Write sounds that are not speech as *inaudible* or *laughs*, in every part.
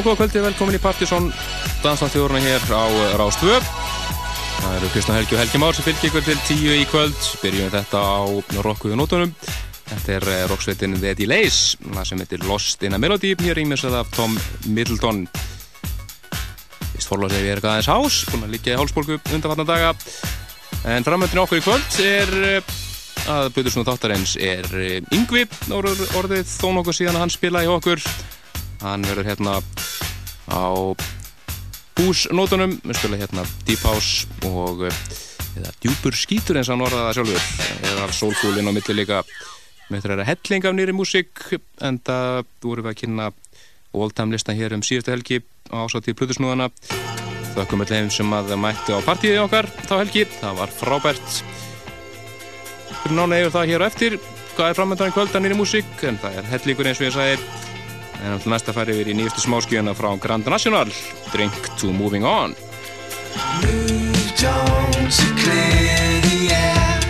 Já, góða kvöldi, velkomin í Partisón Dansnáttjóðurna hér á Rástvö Það eru Kristján Helgi og Helgi Már sem fylgir ykkur til tíu í kvöld. Byrjum þetta á Rokkuðu nótunum. Þetta er eh, roksveitin The Delays það sem heitir Lost in a Melody hér ímessað af Tom Middleton. Vist fórláð segir við erum aðeins hás búin að líka í hálsbólku undanfatna daga. En framöndin okkur í kvöld er eh, að Böðursson og Þáttarins er eh, Yngvi. Orðið þó nokkuð síðan að hann spila í okkur. Hann verður hérna á húsnótunum. Við spila hérna Deep House og eða djúpur skítur eins og hann orðaða sjálfur. Eða soulfúlin á milli líka. Með þetta er að helling af nýri músík en það voru við að kynna oldtime listan hér um síðustu helgi ásátt í Plutusnúðana þakkum við þeim sem að mætti á partíði okkar þá helgi, það var frábært. Fyrir nána yfir það hér og eftir. Hvað er framöndan í kvöldan nýri músík? En það er hellingur eins og ég sagði En alltaf næsta færi við í nýjastu smáskjöna frá Grand National. Drink to Moving On. Moved on to clear the air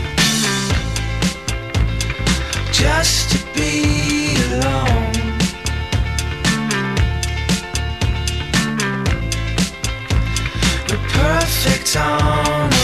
Just to be alone The perfect on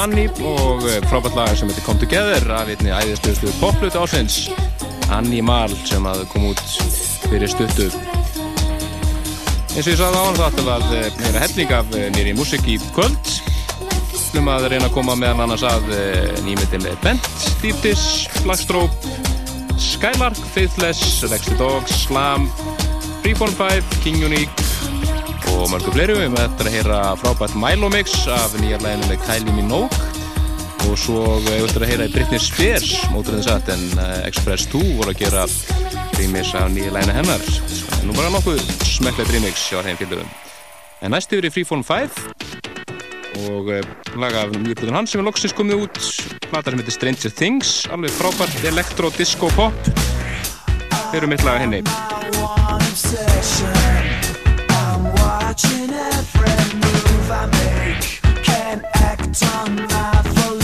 Anni og eh, frábært lag sem heitir Come Together af einni æðisluðslu poplut ásins Anni Mal sem að kom út fyrir stuttu. Eins og ég sagði á hann þetta var meira eh, helling af eh, nýri músik í kvöld. Um að reyna að koma meðan annars að nýmyndi með Bent, Deep Dish, Blackstrobe Skylark, Faithless, Rex the Dogs, Slam Freeform 5, King Unique og mörgu fleiri við með þetta að heyra frábært Milo Mix af nýja læginu með Kylie Minogue. Og svo við ætlum að heyra í Britney Spears móturinn þess að en uh, Express 2 voru að gera remix af nýja læginu hennar. En nú bara nokkuð smekklegt remix hjá þeim fylgjurum en næst yfir í Freeform 5 og uh, laga af nýjum hans sem er loksins komið út. Plata sem heitir Stranger Things alveg frábært elektro, disco, pop heyrum eitt laga henni watching every move I make. Can't act on my volition.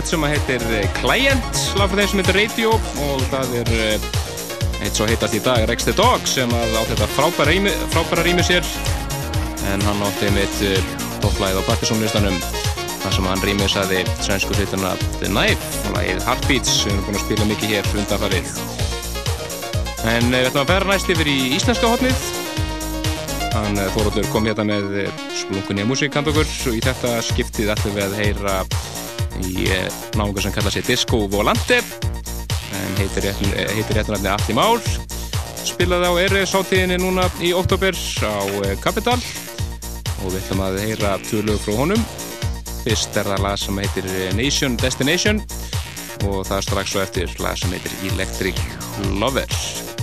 Duett sem heitir Client, lag fyrir þeim sem heitir Radio. Og það er eh, eitt svo heitast í dag Rex the Dog sem að á þetta frábæra rými, frábæra rými sér. En hann átti mitt topplæð á Partisónlistanum þar sem hann rýmiðsaði svensku hluturna The Knife og lagið Heartbeats sem við erum búin að spila mikið hér undanfarið. En við ætlum að bæra næst yfir í íslenska hotnið hann Þóróttur kom hérna með splunkunni að músík hand okkur. Og í þetta skiptið ætlum við að heyra í náðungar sem kalla sig Disco Volante heitir réttunarfni Alli Már spilaði á RS-áttíðinni núna í oktober á Capital og við ætlum að heyra tvö lög frá honum. Fyrst er það lag sem heitir Nation Destination. Og það er strax svo eftir lag sem heitir Electric Lovers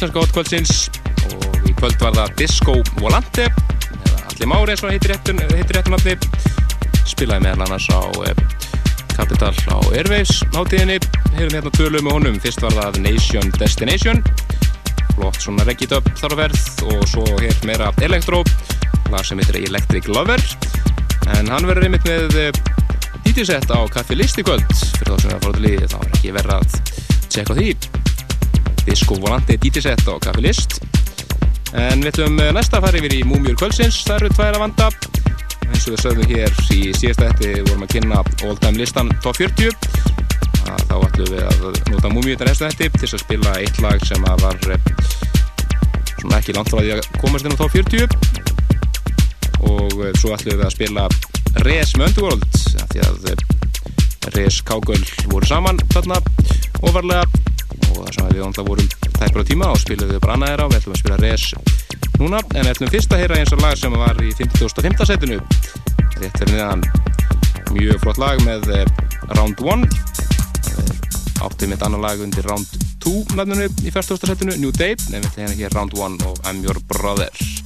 íslenska hotkvöldsins og í kvöld var það Disco Volante eða Allir Mári eins og heitir réttunafni spilaði meðal annars á Capital á Airwaves nátíðinni, hefum hérna tvölu með honum. Fyrst var það Nation Destination. Flott svona reggitöp þar að verð og svo hér meira Electro lag sem heitir Electric Lover. En hann verður einmitt með DJ-set á Kaffi List í kvöld. Fyrir þá sem það fór til líði, þá er ekki verið að tjekka því Disco Volante DJ-set á Kaffi List. En við ætlum næsta að fara yfir í Múmjur kvöldsins, það eru tvær að vanda. Eins og við sögum hér í síðasta eftir vorum að kynna All Time listan top 40 þá ætlum við að nota Múmjur þetta næsta eftir til að spila eitt lag sem var svona ekki langt frá því að komast inn á top 40 og svo ætlum við að spila Res með Underworld því að Res Kágöl voru saman þarna. Ofarlega og við ánda vorum tæpur á tíma og spilum við bara annað þeirra og við ætlum að spila Res núna en við ætlum fyrst að heyra eins og lag sem var í 50.5. setinu rétt fyrir niðan mjög flott lag með Round 1 áttið mitt annar lag undir Round 2 nafnunu í 40. setinu New Day en við ætlum hérna hér Round 1 og I'm Your Brother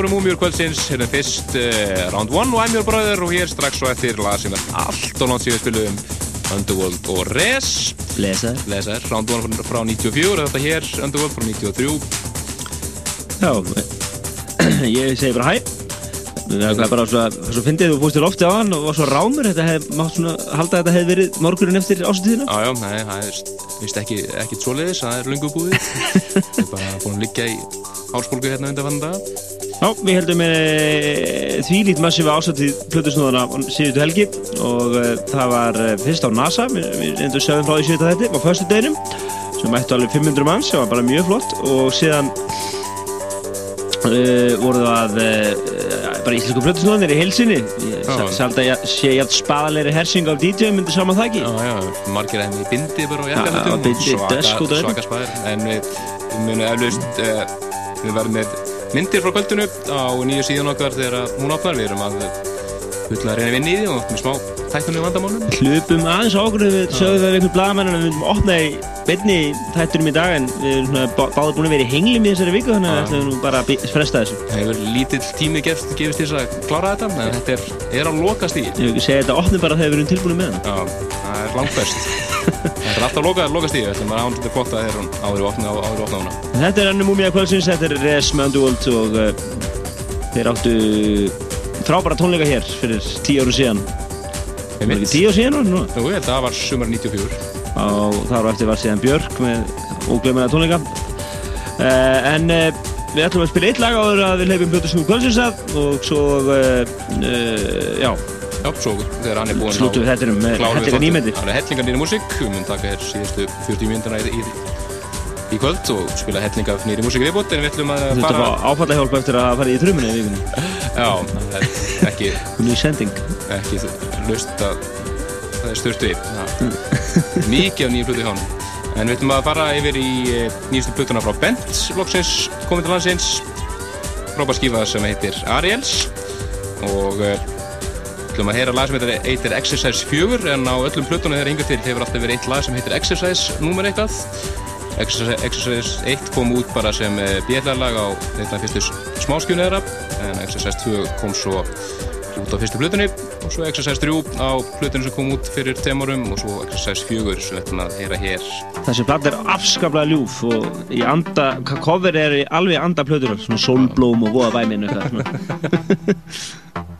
Já, þetta voru Múmiur kvöldsins, hérna fyrst uh, Round 1 og Your Brother og hér strax svo eftir lag sem er allt og langt síðan spilum Underworld og Res. Lesa Lesaður, Round 1 frá, frá 94 og þetta hér Underworld frá 93 Já, *clears throat* ég segi bara hæ. Það er bara svo, fyndið þú fórst í lofti á hann og var svo rámur. Þetta hef, mátt svona halda að þetta hefði verið morgunin eftir ástíðina Já, já, nei, það er vist ekki, ekki svoleiðis, það er lungu búið. *laughs* Það er bara búin að liggja í hálsbólgu hérna undan vann Já, við heldum með því lít massífa ásættið plötusnúðana síðustu helgi og uh, það var uh, fyrst á NASA, við, endur sögum frá því síðan þetta, á förstu deginum sem mættu alveg 500 mann sem var bara mjög flott og síðan uh, voru það bara íslensku plötusnúðanir í heilsinni Sald að ég sé ég að spaðalegri hersing af DJ myndi saman það ekki. Já, já, margir hefði í bindi bara og út af svaka spæðir en við, munum eflaust uh, við verðum með myndir frá kvöldinu á nýju síðan okkar þegar hún opnar. Við erum að fulla að reyna að vinna í því og með smá tæknum vandamálum? Hlupum aðeins á okkur við sögum við einhvern blagamann að við viljum opna í beinni þættunum í dag en við erum svona bá- báðir búin að vera í henglum í þessari viku þannig að við ætlum nú bara að fresta þessu. Það hefur lítill tími gefst, gefist til þess að klára þetta en þetta er, er á lokast í Ég vil ekki segja þetta opnum bara þegar við erum tilbúin með hann. Það er langt best. *laughs* Þetta er alltaf í, ætlum að án þetta að er ennum múmíða kvöldsins, þetta er uh, þeir áttu frábæra tónleika hér fyrir tíu árum síðan Var Einmitt. ekki tíu síðan nú? Jú, ég held að það var sumar 94 og þar á eftir var síðan Björk með óglemaða tónleika uh, en uh, við ætlum að spila eitt lag áður að við leifum Björn Snúr kvöldsins að og svo uh, já, Já, svo þegar hann er búinn slúttum við þettinum með þáttinn. nýmyndir Það er hellingar nýri músík, við munum taka hér síðustu 40 mínútuna í, í, í kvöld og spila hellingar nýri músík viðbútt en við ætlum að Þú þurftu að fara áfalla hjálp eftir að fara í þrumunni í vikunni. Já, það er ekki, Ný sending. ekki laust að það er stört við Það- Mikið af nýjum hlutu hjá hann En við ætlum að fara yfir í eh, nýjustu plötuna frá Bent loksins komið til landsins. Frábær skífa sem heitir Ariels. Og ætlum að heyra lag sem heitir, Exercise 4 en á öllum plötunum þegar hingað til hefur alltaf verið eitt lag sem heitir Exercise númer eitthvað Exercise, Exercise 1 kom út bara sem bjellarlag á þetta fyrstu smáskjunu þeirra en Exercise 2 kom svo út á fyrstu plötunni og svo Exercise 3 á plötunni sem kom út fyrir temurum og svo Exercise 4 sem við ætlum að heyra hér. Þessi platt er afskaplega ljúf og í anda, cover er í alveg anda plötunar, svona sólblóm og voða væminu eitthvað *laughs*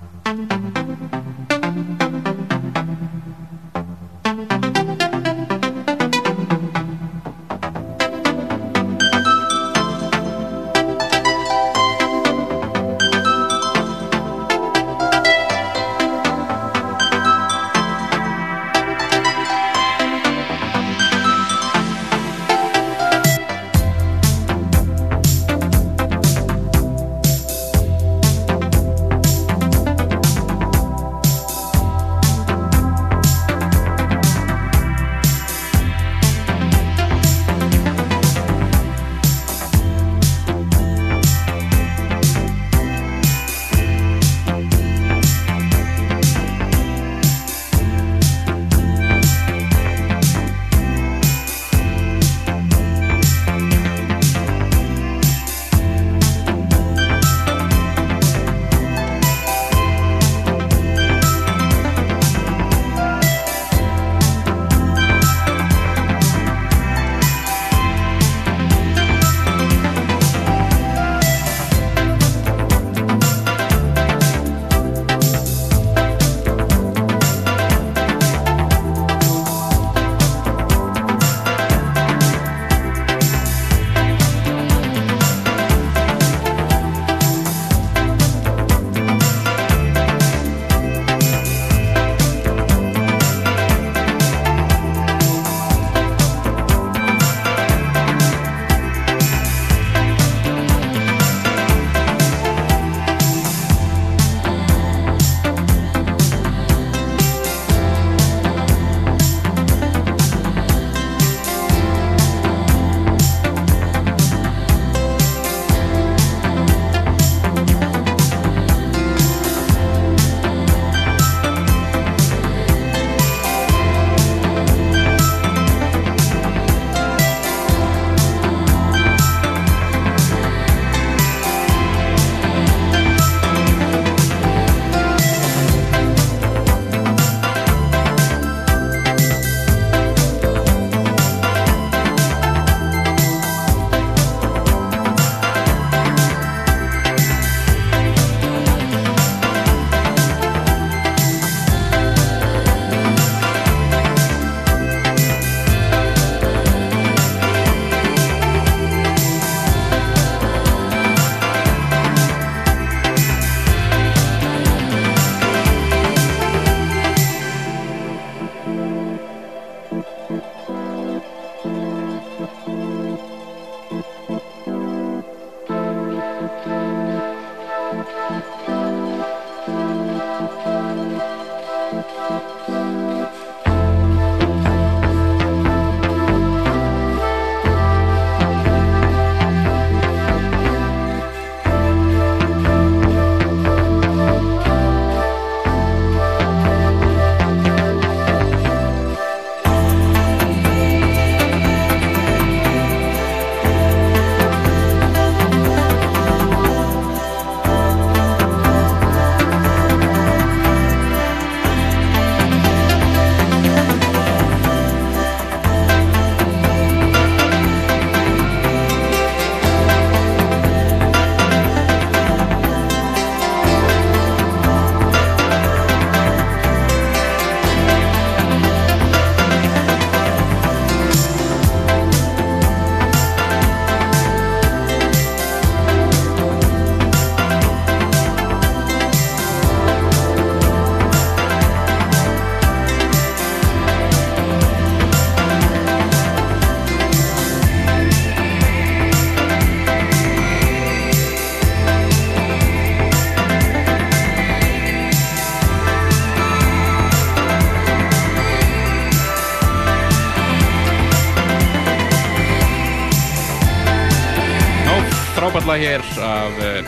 lag hér af uh,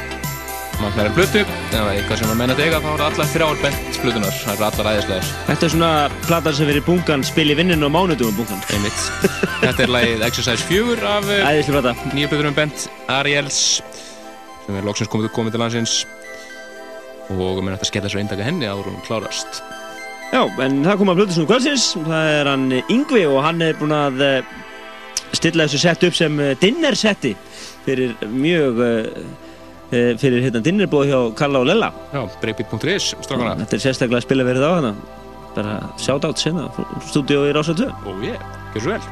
Magnarin Plutu eða eitthvað sem að menna dega þá eru allar þrjár bent Plutunar, það eru allar æðislegar Þetta er svona platan sem verið bungan spil í vinninu og mánudum bungan. einmitt. Þetta er lagið Exercise 4 af plata. nýja Plutunum bent Ariels sem er loksins komið, komið til landsins og mér ætti að skella svo eindaka henni áður hún klárast Já, en það kom að Plutusnum kvöldsins. Það er hann Yngvi og hann er búinn að eh, stilla þessu sett upp sem eh, dinnersetti fyrir mjög uh, fyrir hérna dinnerbóð hjá Kalla og Lella. Já, breakbeat.is, strákana Þetta er sérstaklega spilaverið á hana. Bara sjátt átt sinna, stúdíó í Rása 2. Ó, ég, svo vel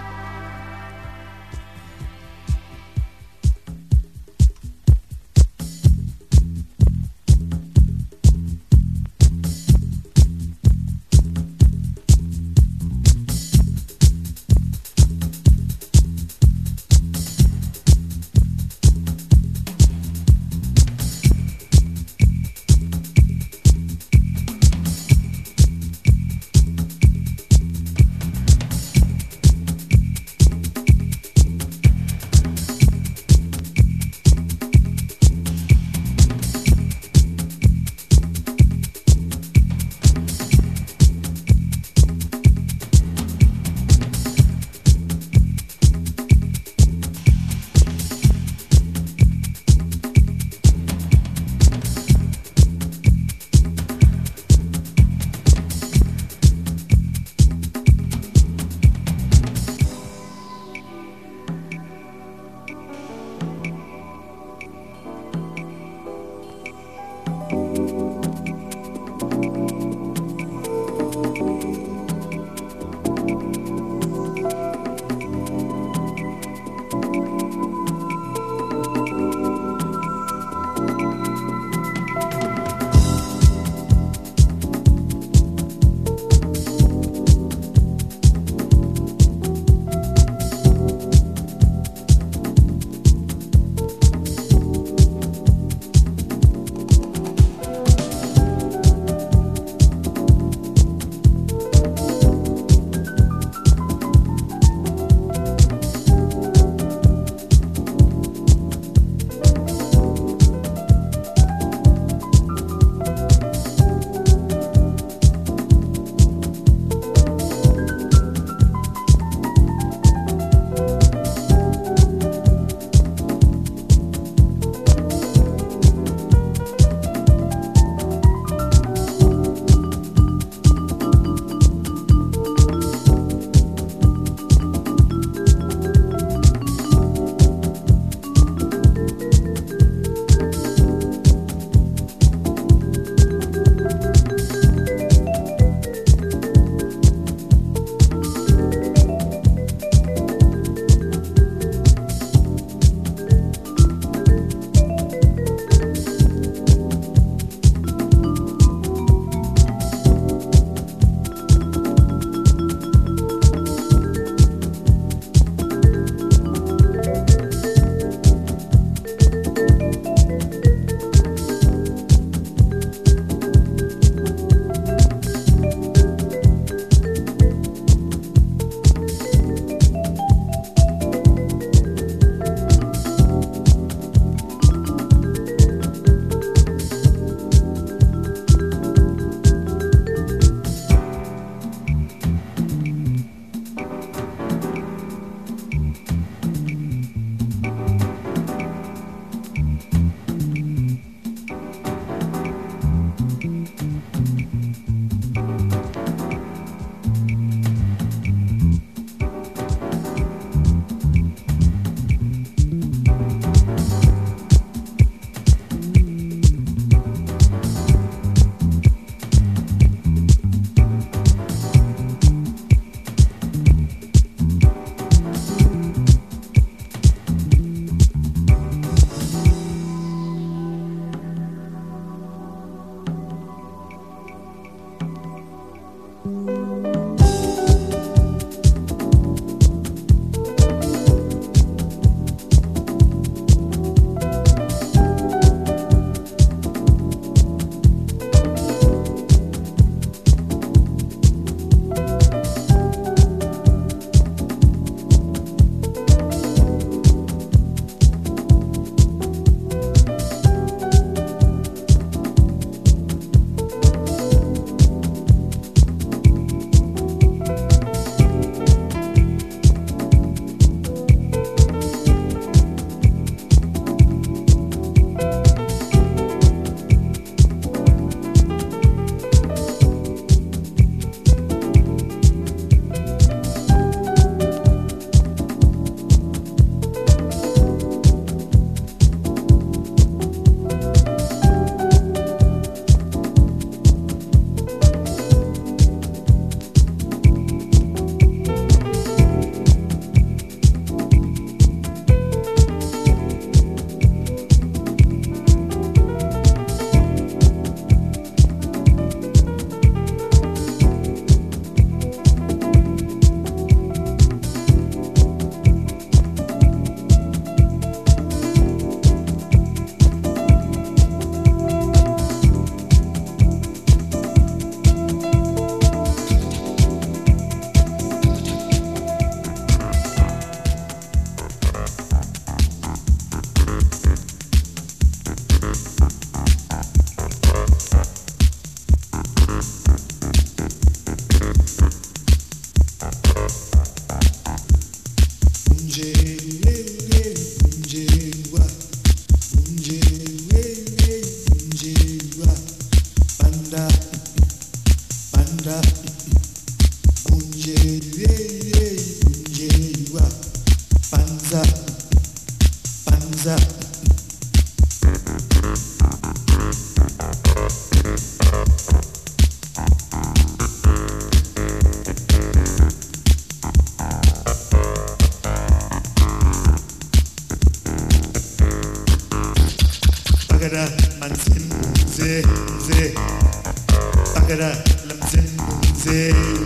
gonna let me.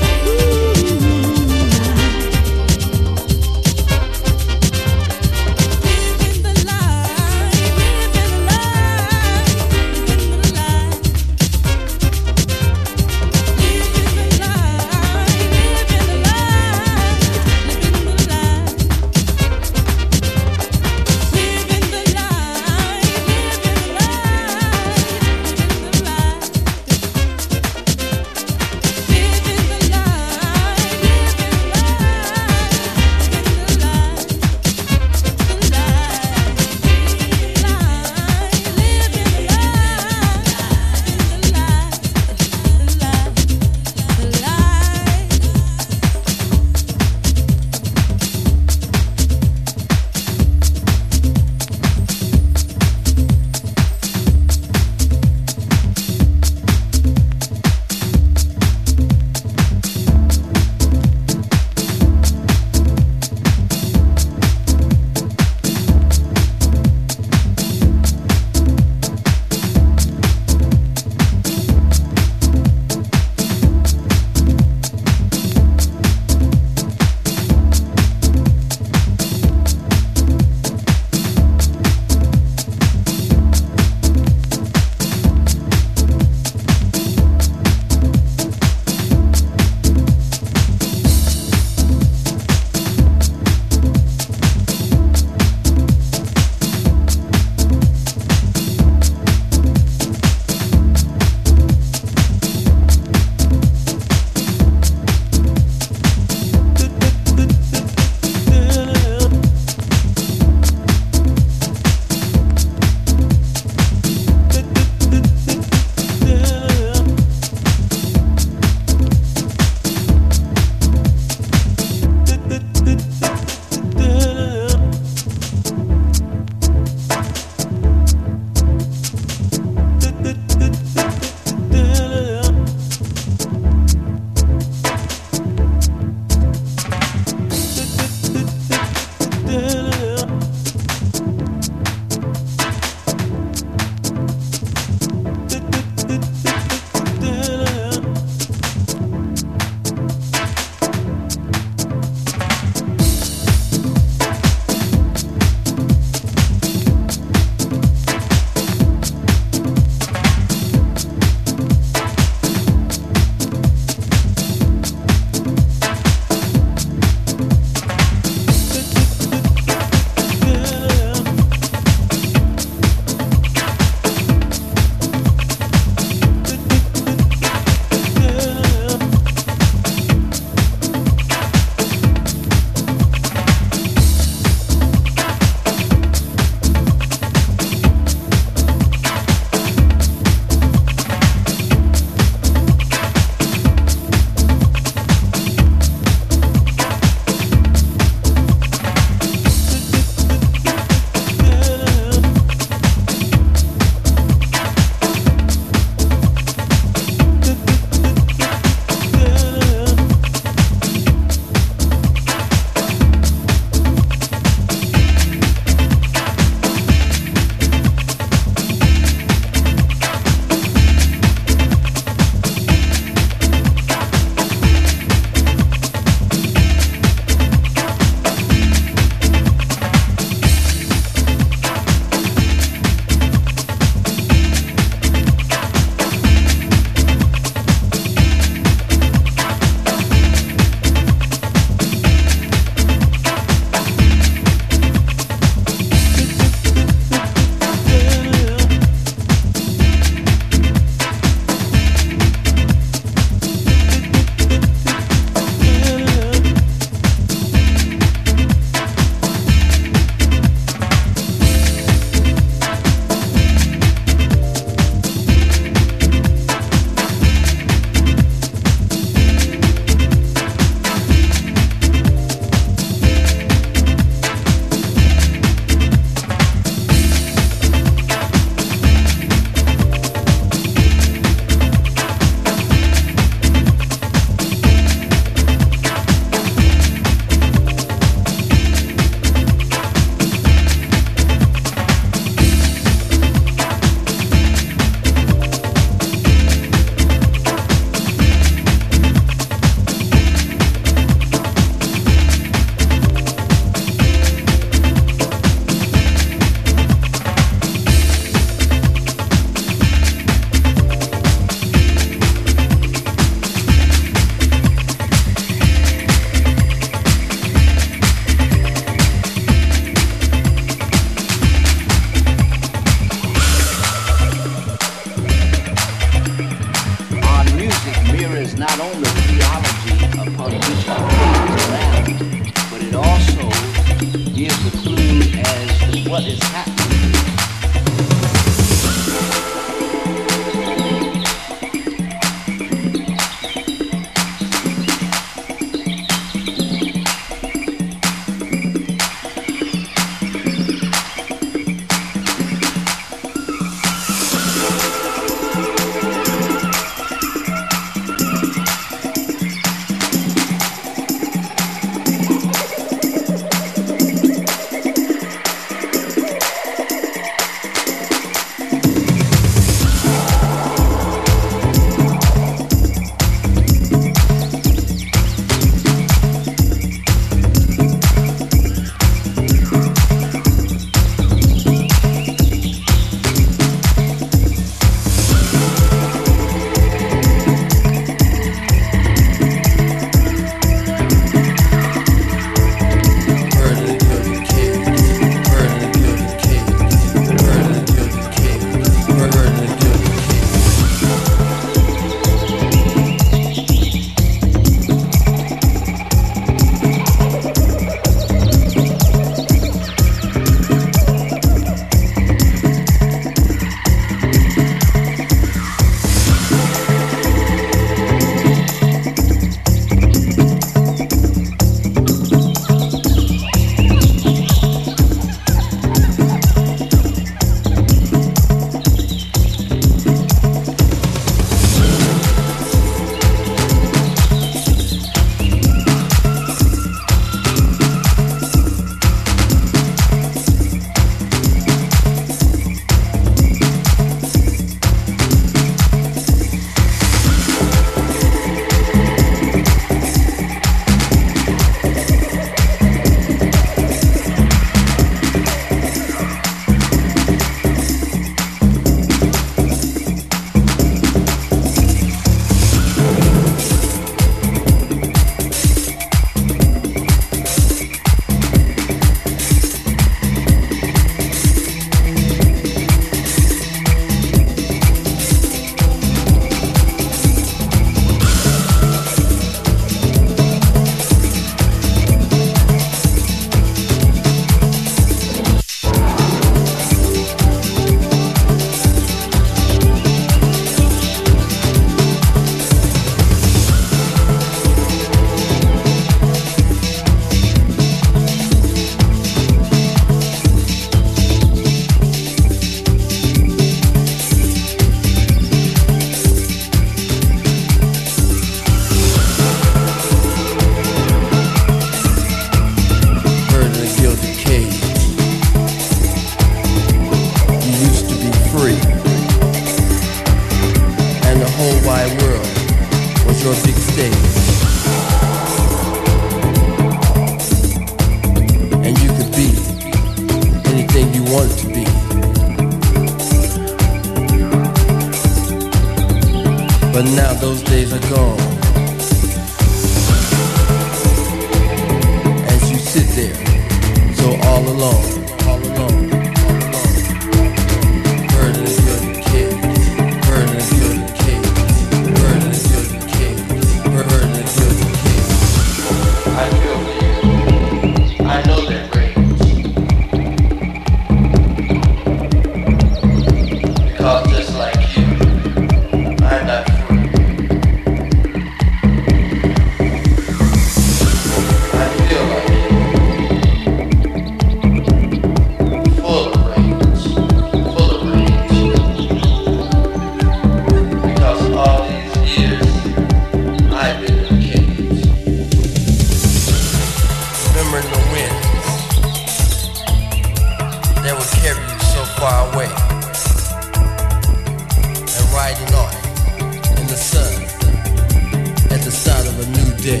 day.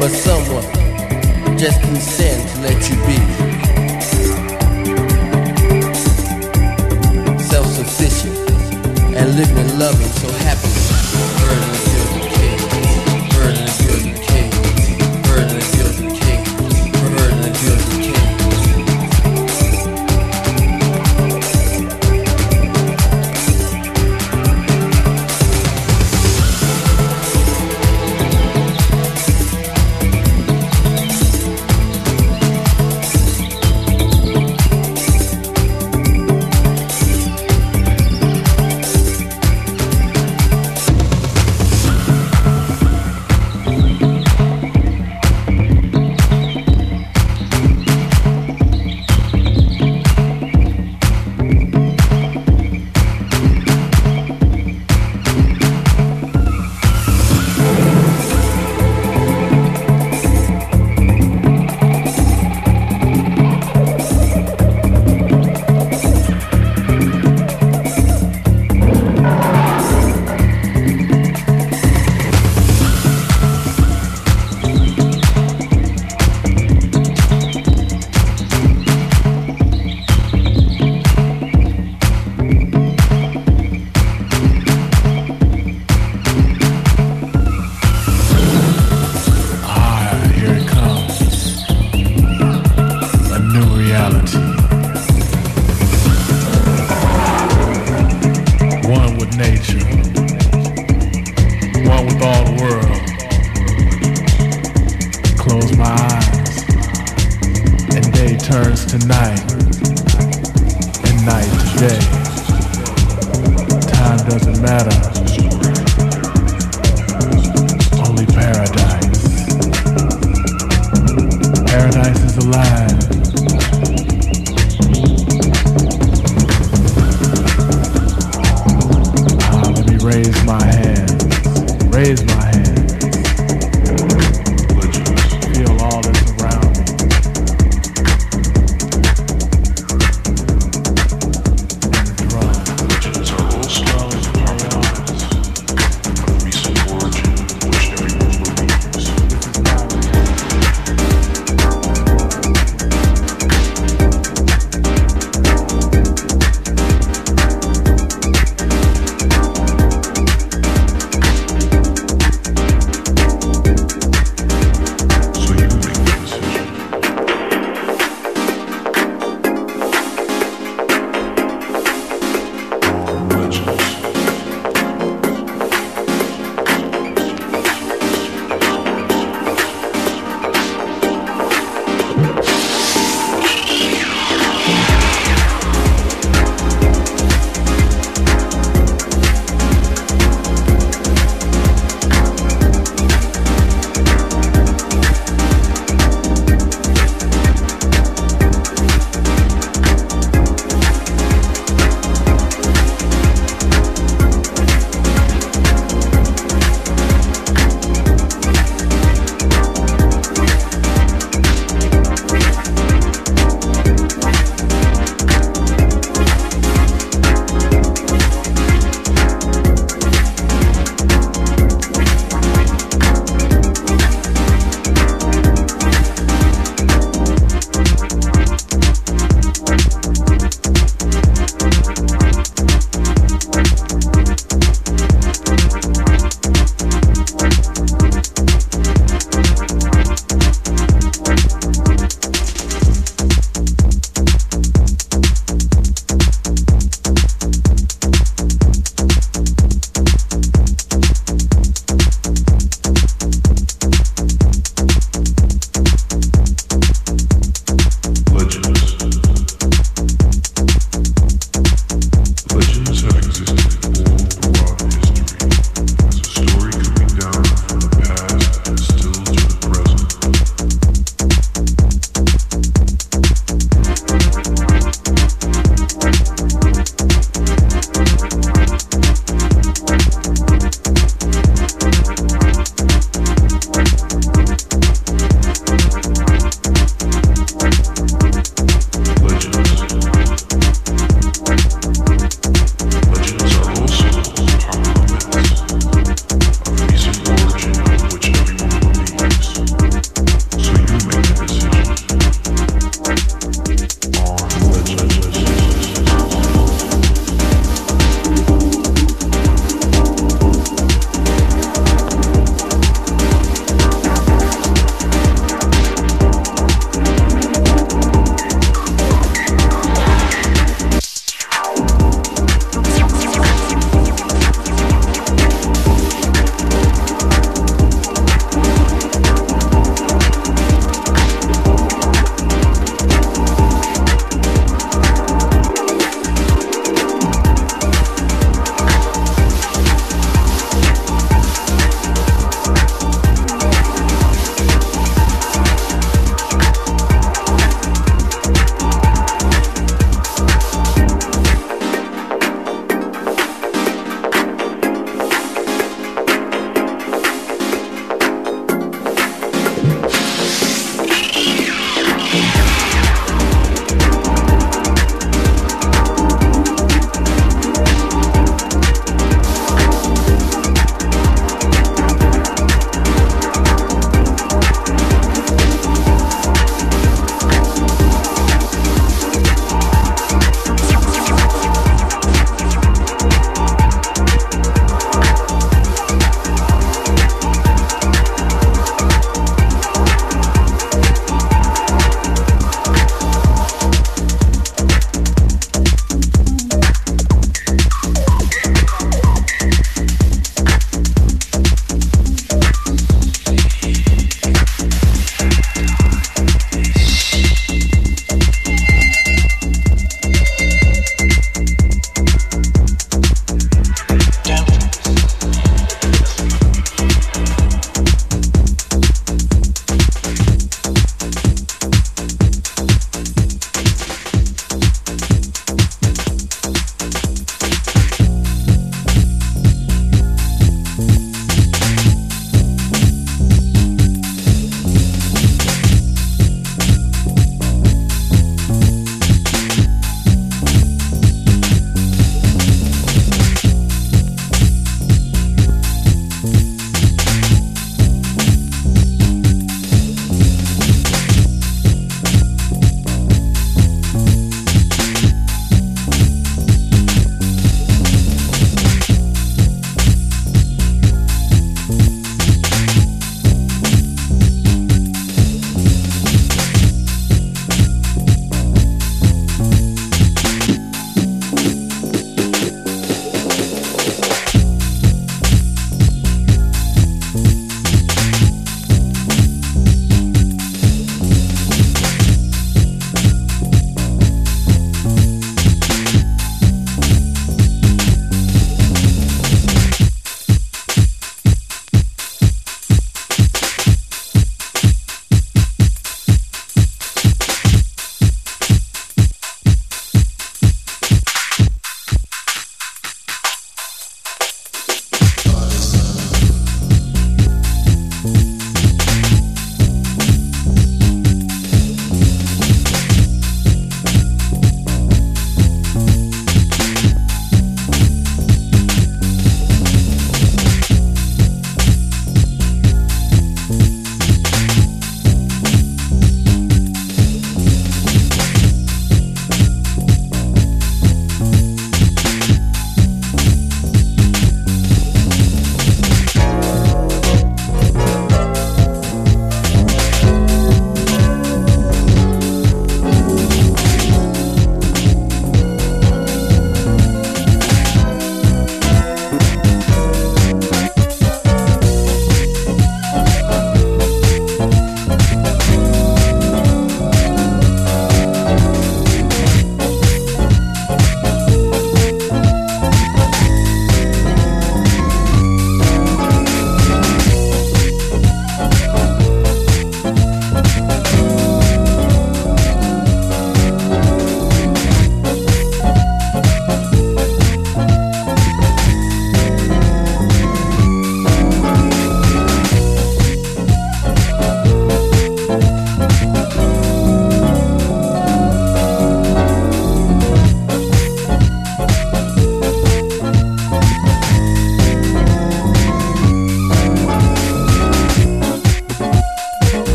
but someone just consent to let you be. Self-sufficient and living and loving so happily.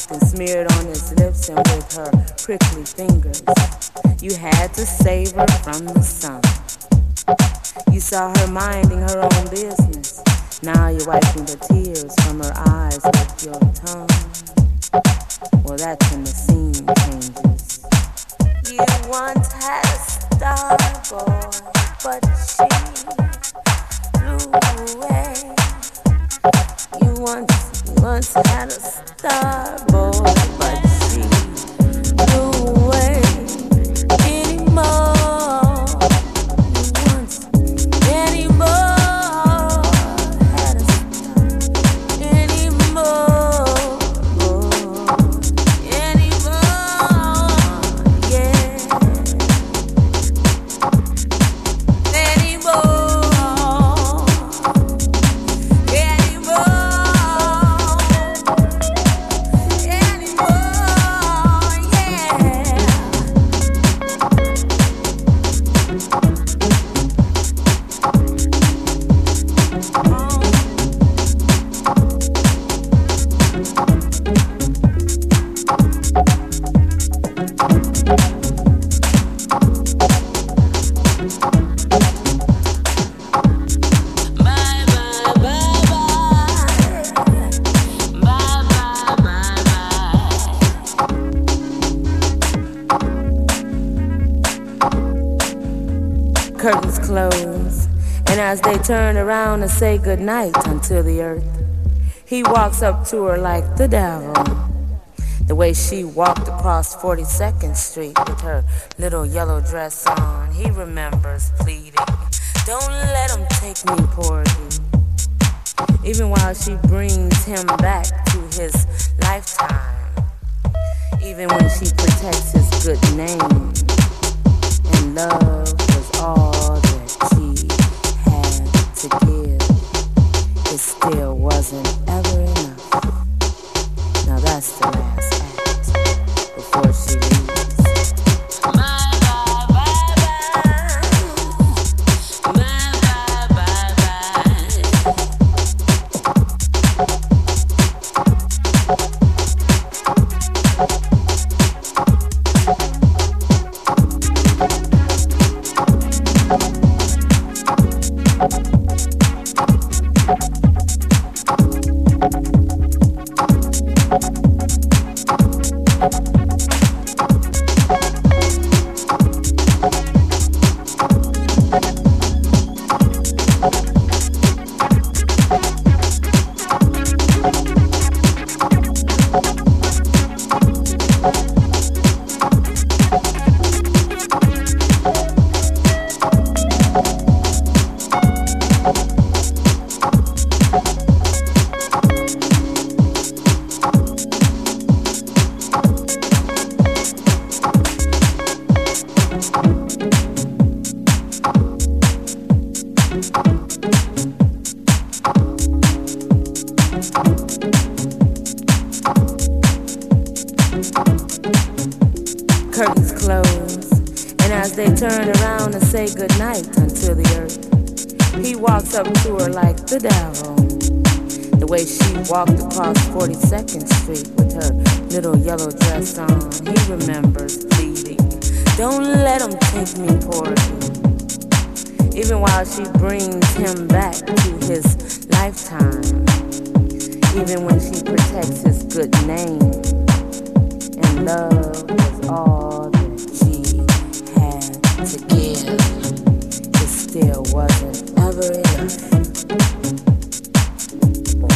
Wiped and smeared on his lips, and with her prickly fingers, you had to save her from the sun. You saw her minding her own business. Now you're wiping the tears from her eyes with your tongue. Well, that's when the scene changes. You once had a star boy, but she flew away. You once, once had a star boy, but turn around and say goodnight unto the earth, he walks up to her like the devil. The way she walked across 42nd Street with her little yellow dress on, he remembers pleading, Don't let him take me, Porgy. Even while she brings him back to his lifetime, even when she protects his good name. And love was all to give. She brings him back to his lifetime, even when she protects his good name. And love was all that she had to give. It still wasn't ever enough.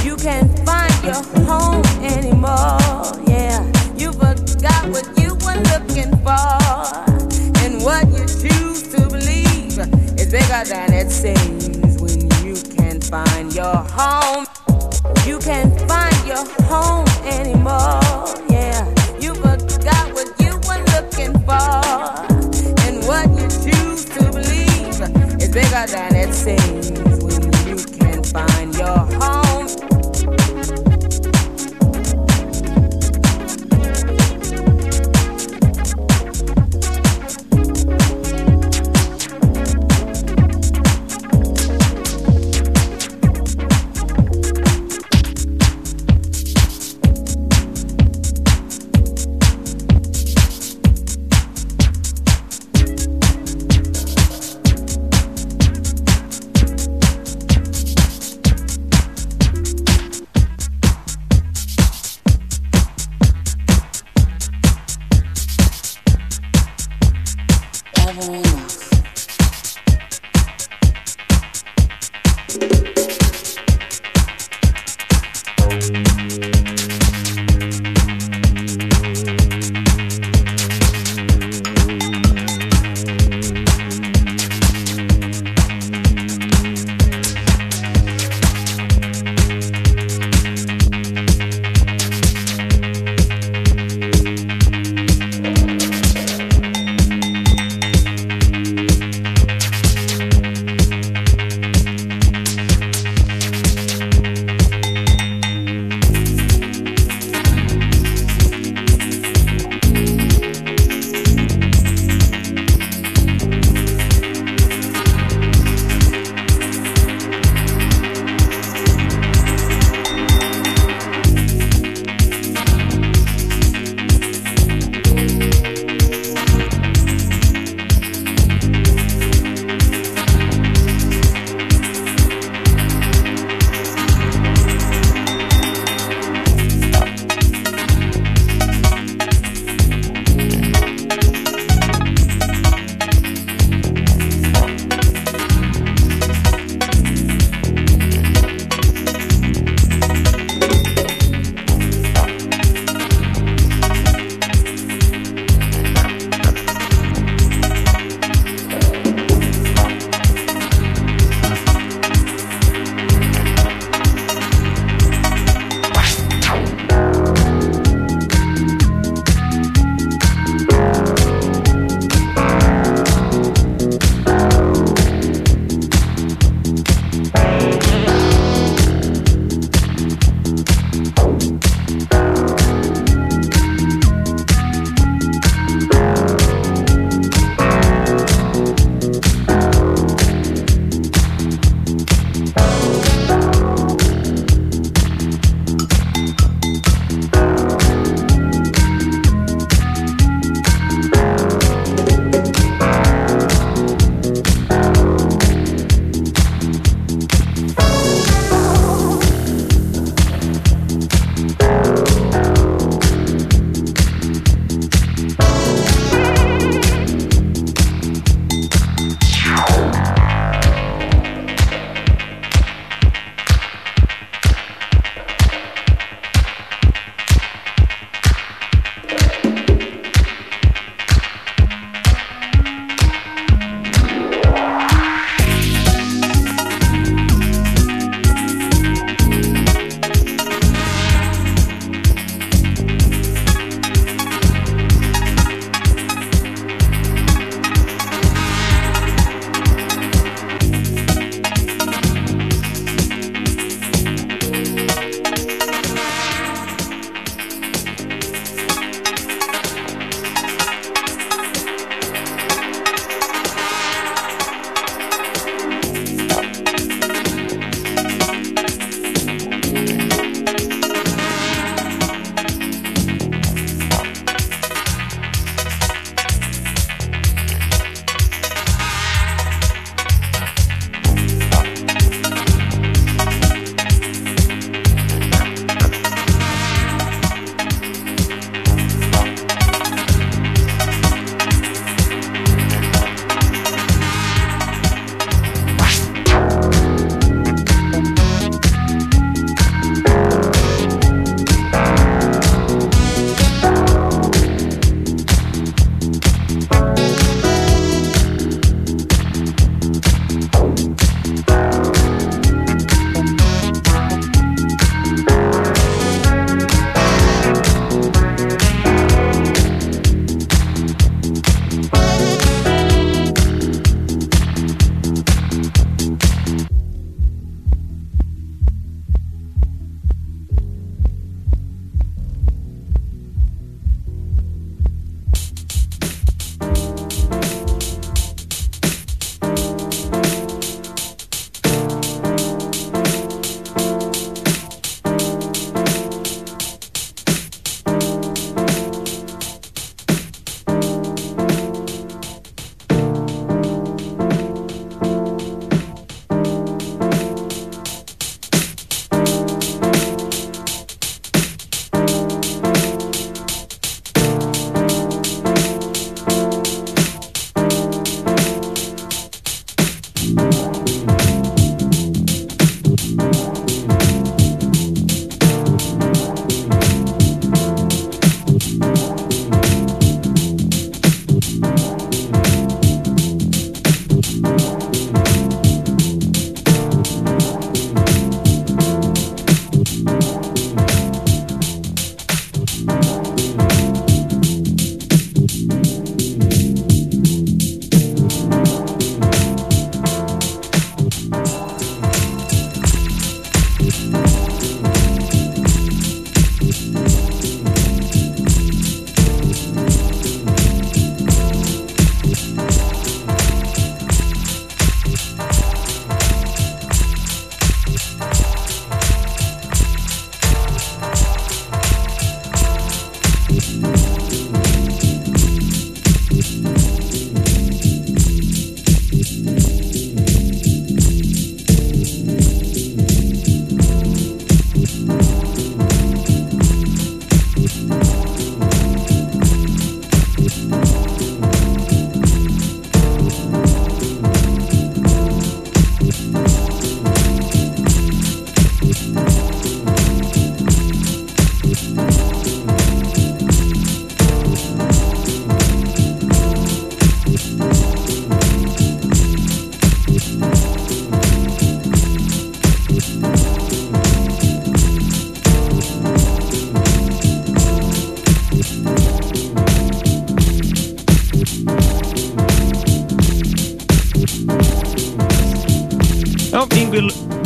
You can't find your home anymore. Seems when you can't find your home. You can't find your home anymore. Yeah, you forgot what you were looking for. And what you choose to believe is bigger than it seems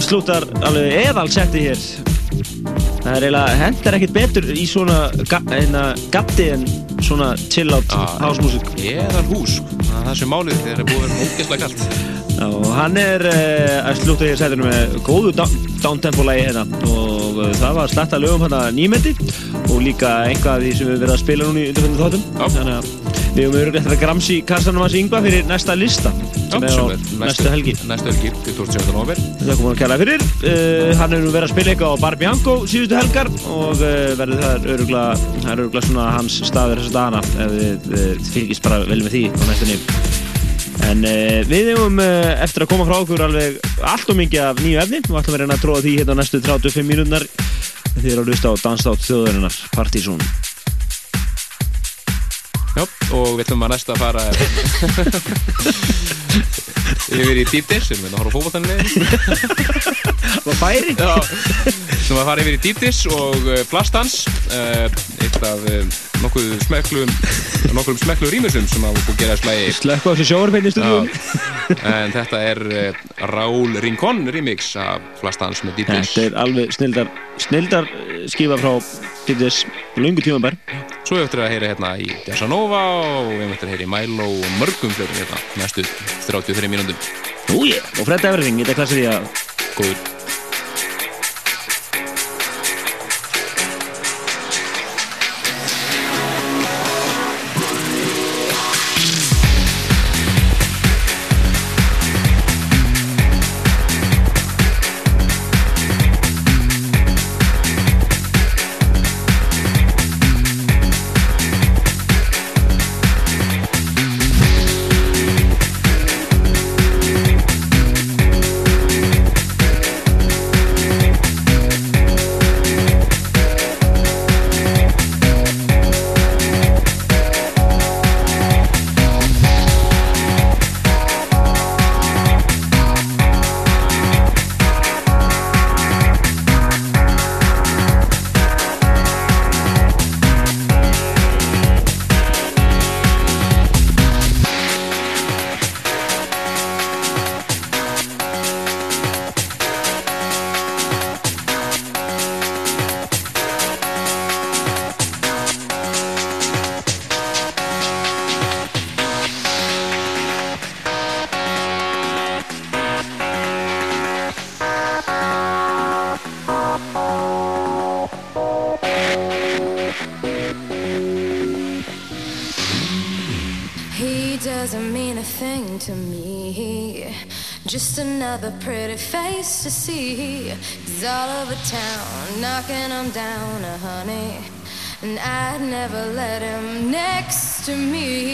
Slúttar alveg eðal setti hér. Það er eiginlega, hendar ekkert betur í svona ga, gatti en svona chill-out Ah, hásmusik. Eðal hús, það er það sem málið þegar er búið að ógeðslega kallt. Og hann er uh, að slúta hér setinu með góðu downtempo-lægi hérna og uh, það var sletta lögum hérna nýmendi og líka einhvað af því sem við verðum að spila núna í undirfjöndu þáttum. Þannig að við höfum auðvitað að gramsi kassanum hans Yngva fyrir næsta lista næstu helgi. Næstu helgi, 27. november. Það komum við að kæla fyrir. Uh, hann hefur verið að spila eitthvað á Bar Bianco síðustu helgar og uh, verður það öruglega, er öruglega svona hans staður þessa dagana ef við uh, fylgist bara vel með því á næstunni. En við hefum eftir að koma frá okkur alveg allt og mikið af nýju efni og ætlum að reyna að tróða því hérna næstu 35 mínúnar þið eru að hlusta á Danstátt þjóðarinnar Partizón. Og við ætlum að næsta að fara *laughs* yfir í Deep Dish, sem við erum að horfa á fókbaltanlega. *laughs* Hvað færi? Sem að fara yfir í Deep Dish og uh, Plastans, uh, eitt af uh, nokkuð smeklum, nokkuð smeklum rýmisum sem að búið að gera slægi. Slökku á sér sjóarbeinni stundum. En þetta er Raúl Rincón remix af Plastans með Deep Dish. Þetta er alveg snildar, snildar eh, skifa frá Dittis lungu tímabær. Svo við ættum að heyra hérna í Desanova og við ættum að heyra í Milo og mörgum fleiri hérna næstu 33 mínúndum. Ú ég, og Fred Everything, þetta klassir því að Góður. I'd never let him next to me.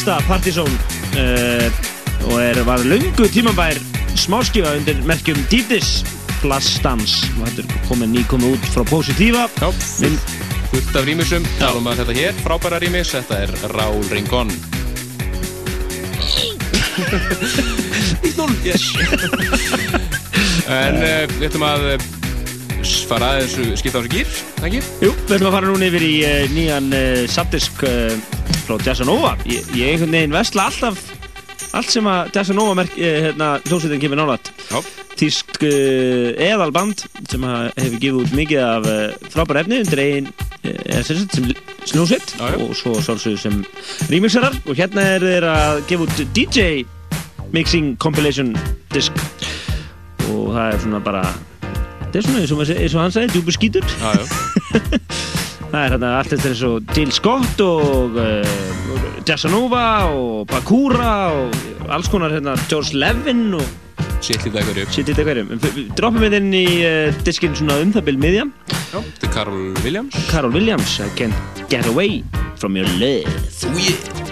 Mælista Partizón uh, og er, var löngu tímabær smáskifa undir merkjum Deepdis Flassdans og þetta er komin nýkomið út frá Positiva fullt af rýmisum, talum að þetta hér, frábæra rýmis, þetta er Raúl Rincón. yes. en uh, við ætlum að uh, fara aðeins skipta á þessu gýr, ekki? Jú, við ætlum að fara núna yfir í uh, nýjan uh, frá Jazzanova ég, ég einhvern veginn vesla alltaf allt sem að Jazzanova merk, uh, hérna, hljómsveitin kemur nálægt Já. Tísk uh, eðalband sem hefur gefið út mikið af uh, frábæra efni undir eigin uh, sem, já. og svo sálsögðu sem remixarar og hérna er þeir að gefa út DJ Mixing Compilation disk og það er svona bara þetta er svona eins og, hann sagði, djúpur skítur Já, já. *laughs* Það er hérna allt eftir eins og Jill Scott og uh, Jassanova og Bakura og alls konar hérna George Levin og hverjum. En f- við Droppum við inn í uh, diskinn svona um það byrj miðjan. Já, þetta er Carol Williams. Carol Williams, I can't get away from your love. Oh yeah.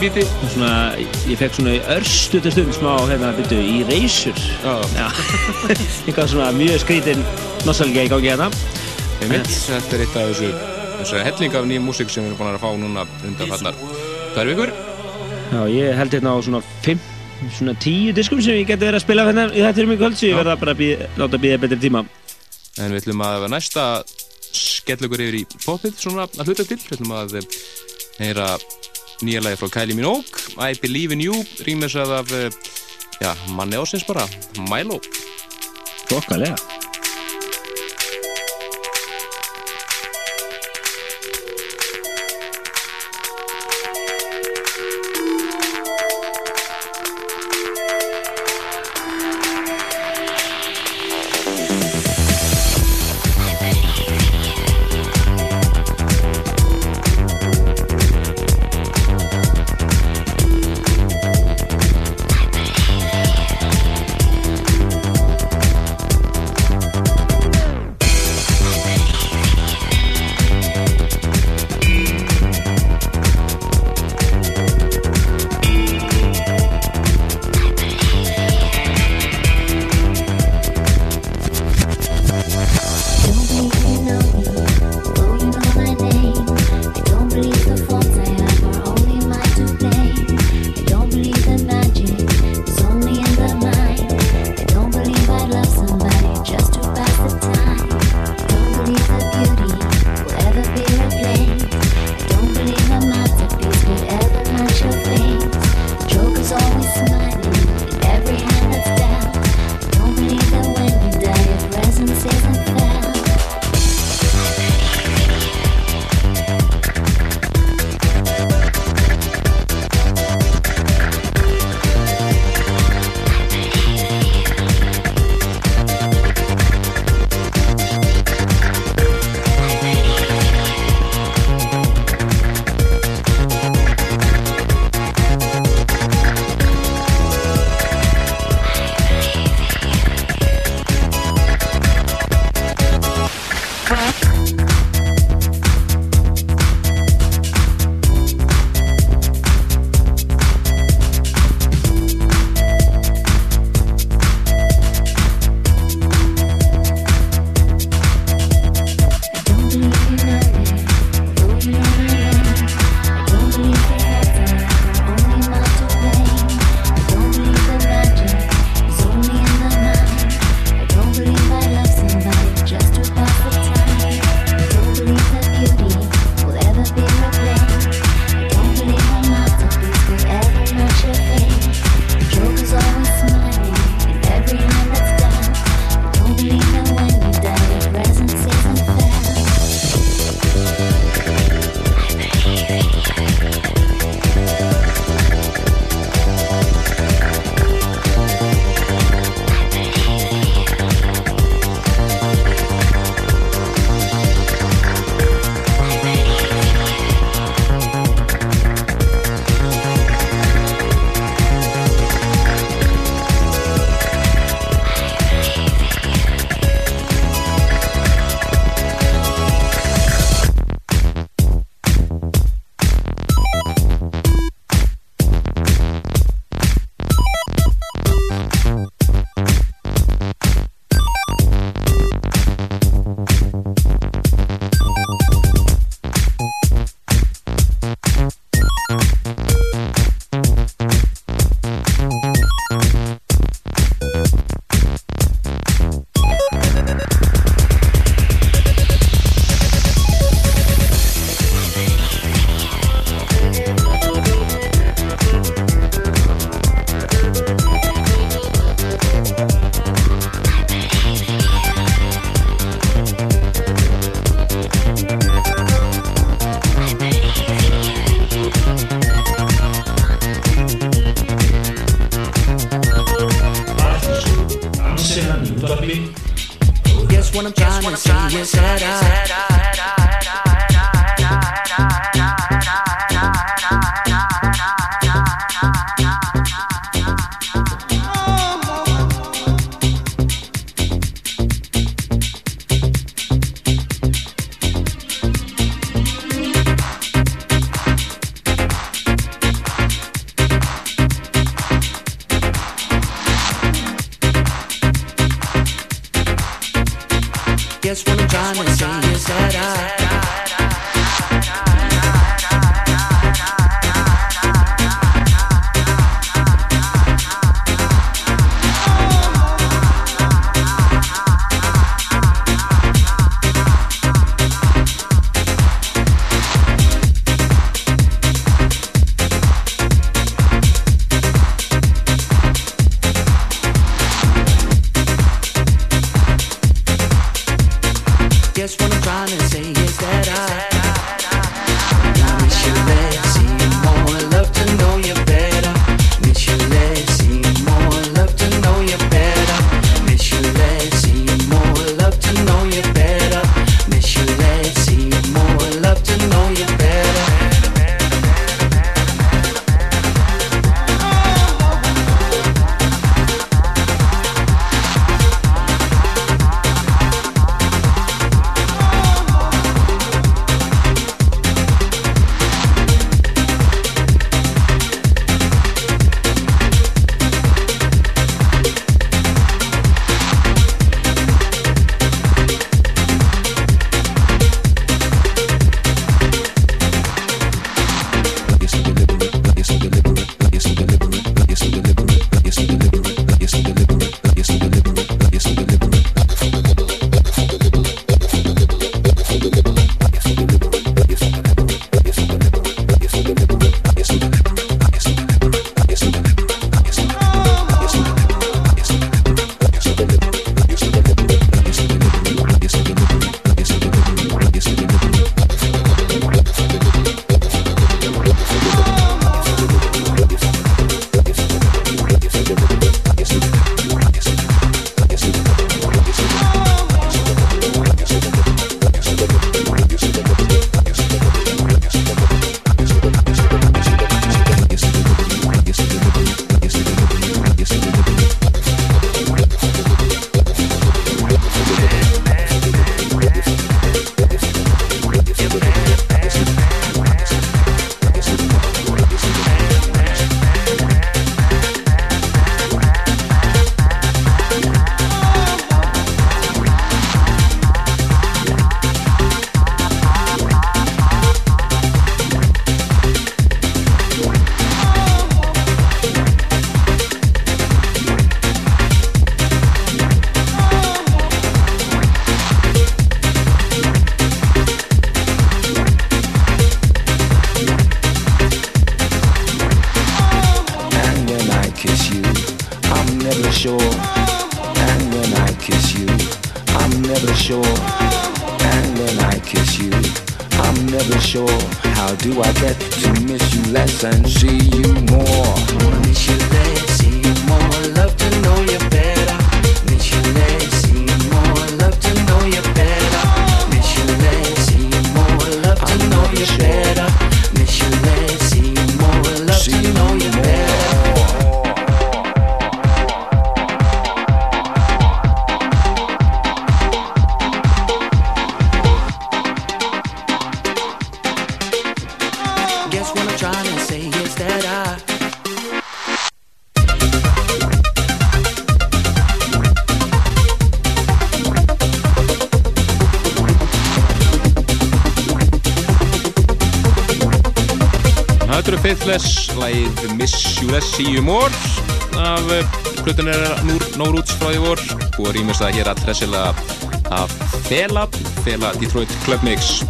bíti og svona, ég fekk svona örstu til stund smá, hérna, byrju, í reysur. Oh. já, *laughs* eitthvað svona mjög skrítinn nostálgja í gangi hérna. Þetta er eitt af þessu, þessu helling af nýjum músík sem við erum búin að fá núna undan fannar Tværi vikur Já, ég held hérna á svona fimm, svona tíu diskum sem ég geti verið að spila hérna í þetta um í kvöld, svo ég verða bara að bíð, láta að býða betri tíma. En við ætlum að næsta skell okkur yfir í popið svona að hluta til, við ætlum að heyra nýja lagi frá Kylie Minogue I Believe in You rýmis af, af já, manni ásins bara Milo. Þokkalega. Guess what I'm trying to say is that I You More af hlutin er No Roots frá því vor. Og rýmist það hér að tressila af Fela, Fela Detroit Club Mix.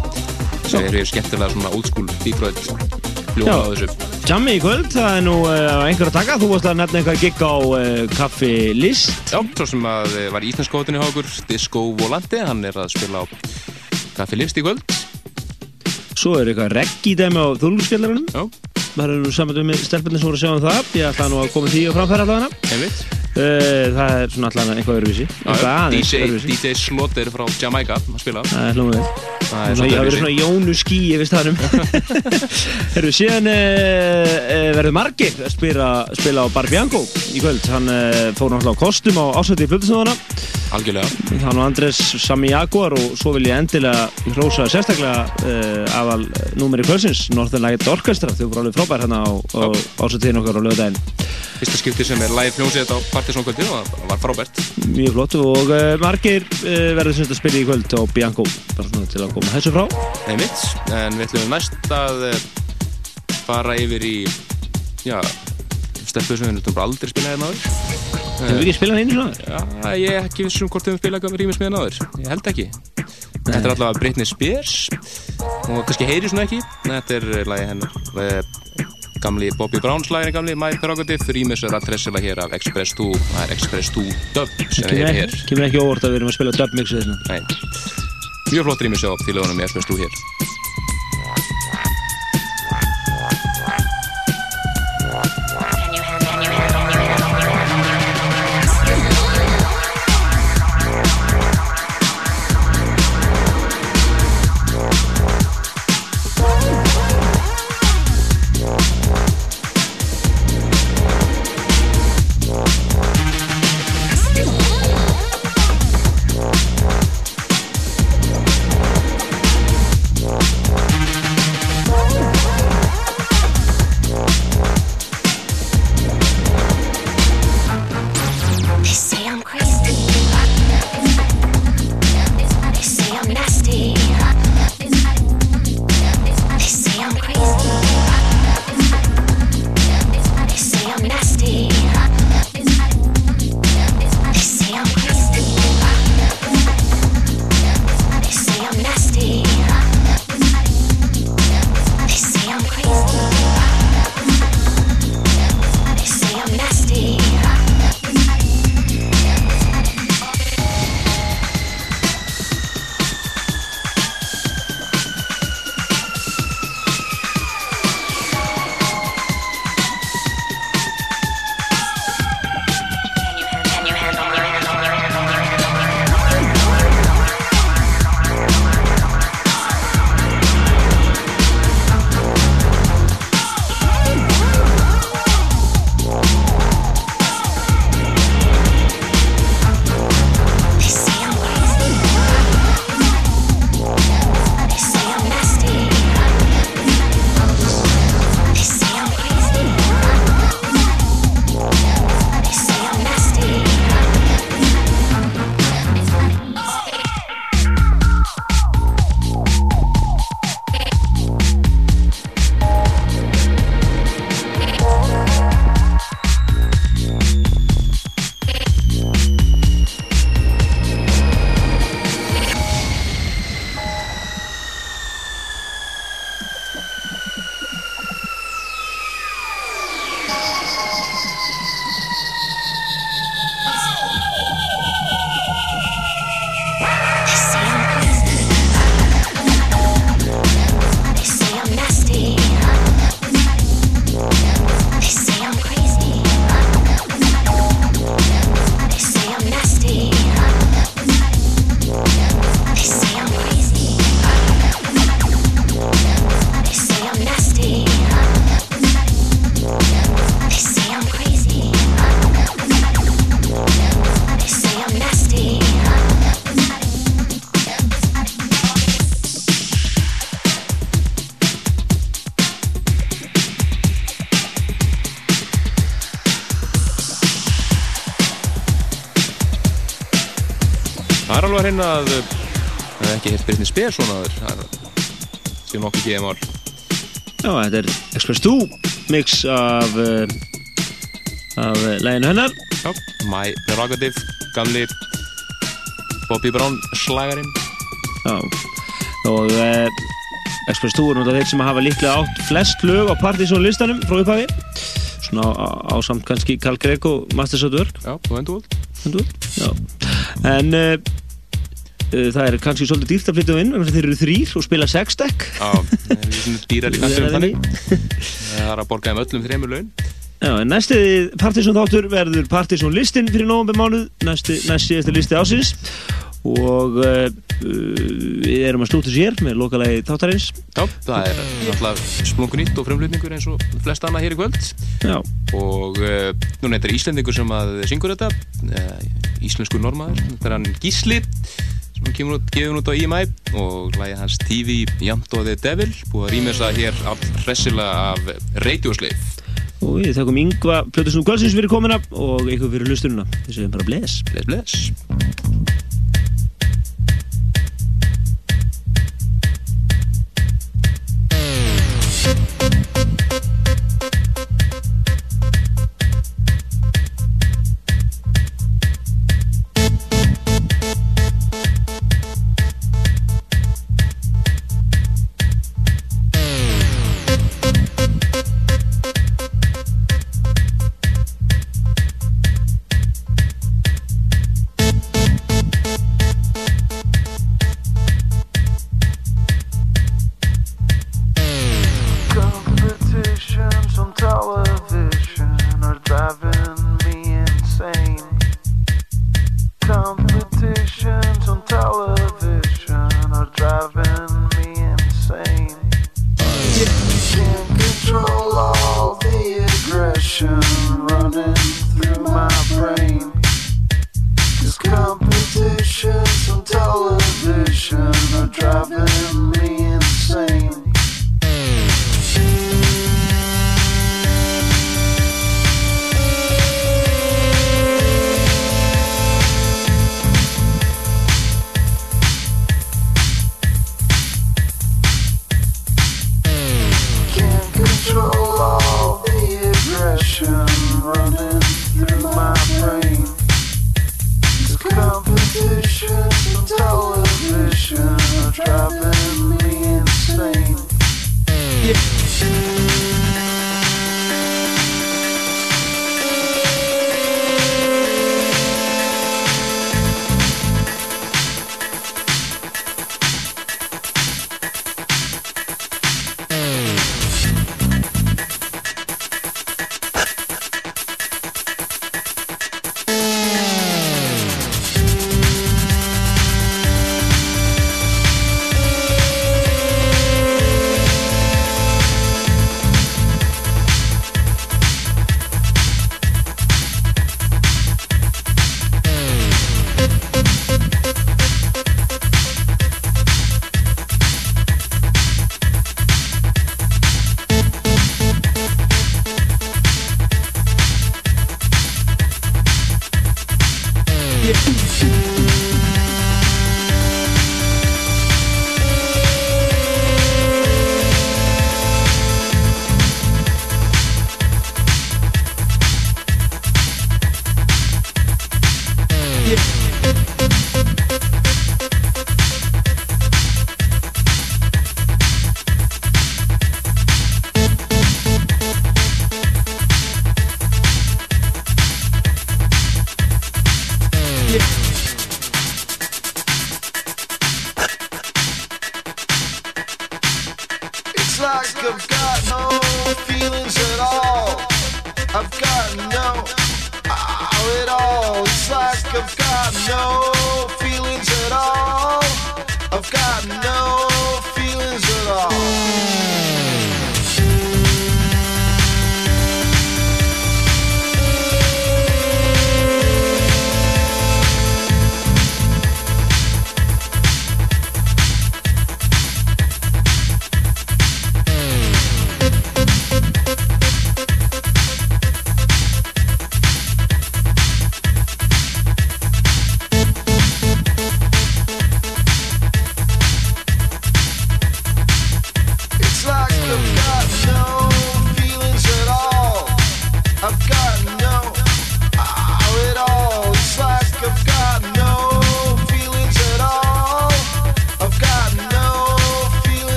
Sem eru skemmtilega svona old school Detroit hljóma á þessu. Jammi í kvöld, það er nú uh, einhver að taka. Þú varst að nefna eitthvað gigg á uh, Kaffi List. Já, svo sem að eh, var í okkur Disco Volante, hann er að spila á Kaffi List í kvöld. Svo er eitthvað reggi dæmi á þúlugskjallarunum Já, Það er nú saman með stelpunni sem voru að sjá um það. Ég ætla nú að koma því á framfæra allavega. Einmitt. Uh, Það er svona Eitthvað já, aðeins DJ, DJ Slaughter frá Jamaica að spila. Það er hljóma við Það er Svona, ég Jónu skí yfir staðnum *laughs* Herru, síðan uh, verður margir að spila, spila á Bar Bianco í kvöld. Hann uh, fór náttúrulega á kostum á ásætti í flutusnóðana algjörlega. Það er nú Andres Sami Jaguar og svo vil ég endilega hrósa sérstaklega uh, afal númeri kvölsins Northern Light Orchestra, þau voru alveg frábær hérna á, á ásættiðin okkar á lögdæðin fyrsta skipti sem er live hljómsveit á Partiðsónkvöldi og það var frábært. Mjög flott og uh, margir uh, verður semst að spila í kvöld á Bianco. Bara svona til að koma þessu frá. Einmitt, en við ætlum næst að eh, fara yfir í já, stelpu sem við náttúrulega aldrei spila hérna áður Hefur við ekki spilað einu svona? Já, ég er ekki vissum hvort við höfum spilað hérna áður. Ég held ekki. Þetta er allavega Britney Spears. Og kannski heyri svona ekki. Þetta er lagi hennar. Eh, gamli Bobby Brown slagirinn gamli My Prerogative, rýmis er að tressila hér af Express 2, það er Express 2 dub sem við erum hér. Kemur ekki óvart að við erum að spila dubmixu þessna Nei. Mjög flott rýmis á fílugunum í Express 2 hér Er alveg að að það er ekki heilt Britney Spears svona það er sem nokkuð gefið mál Já, þetta er Express 2 mix af uh, af læginu hennar. Já, My Prerogative, gamli Bobby Brown slagarinn. Já, og uh, Express 2 er náttúrulega þeir sem hafa líklega átt flest lög á Partizón listanum frá upphafi. Svona á, á samt kannski Carl Gregg og Masters of the Work Já, og já. En uh, það er kannski svolítið dýrt að flytja um inn að þeir eru þrýr og spila sex deck Já, er kastum Það er þannig. Það er að borga þeim öllum þreymur laun. Já, en næsti Partizón þáttur verður Partizón listin fyrir nóvember mánuð næsti, eftir listi ásins og uh, við erum að slúta sér með lokalagi þáttarins. Já, það er náttúrulega splungun nýtt og frumlutningur eins og flest annað hér í kvöld. Já. og uh, núna þetta er Íslendingur sem að syngur þetta uh, íslensku normaður, þetta er hann Gísli sem kemur út, gefur út á IMI og lagi hans TV Jamt og the Devil búið að rýmja það hér all hressilega af Radioslave og við þakkum yngva Plötusnum Kvöldsins fyrir komuna og ykkur fyrir hlustununa þessu er bara bless. Bless, bless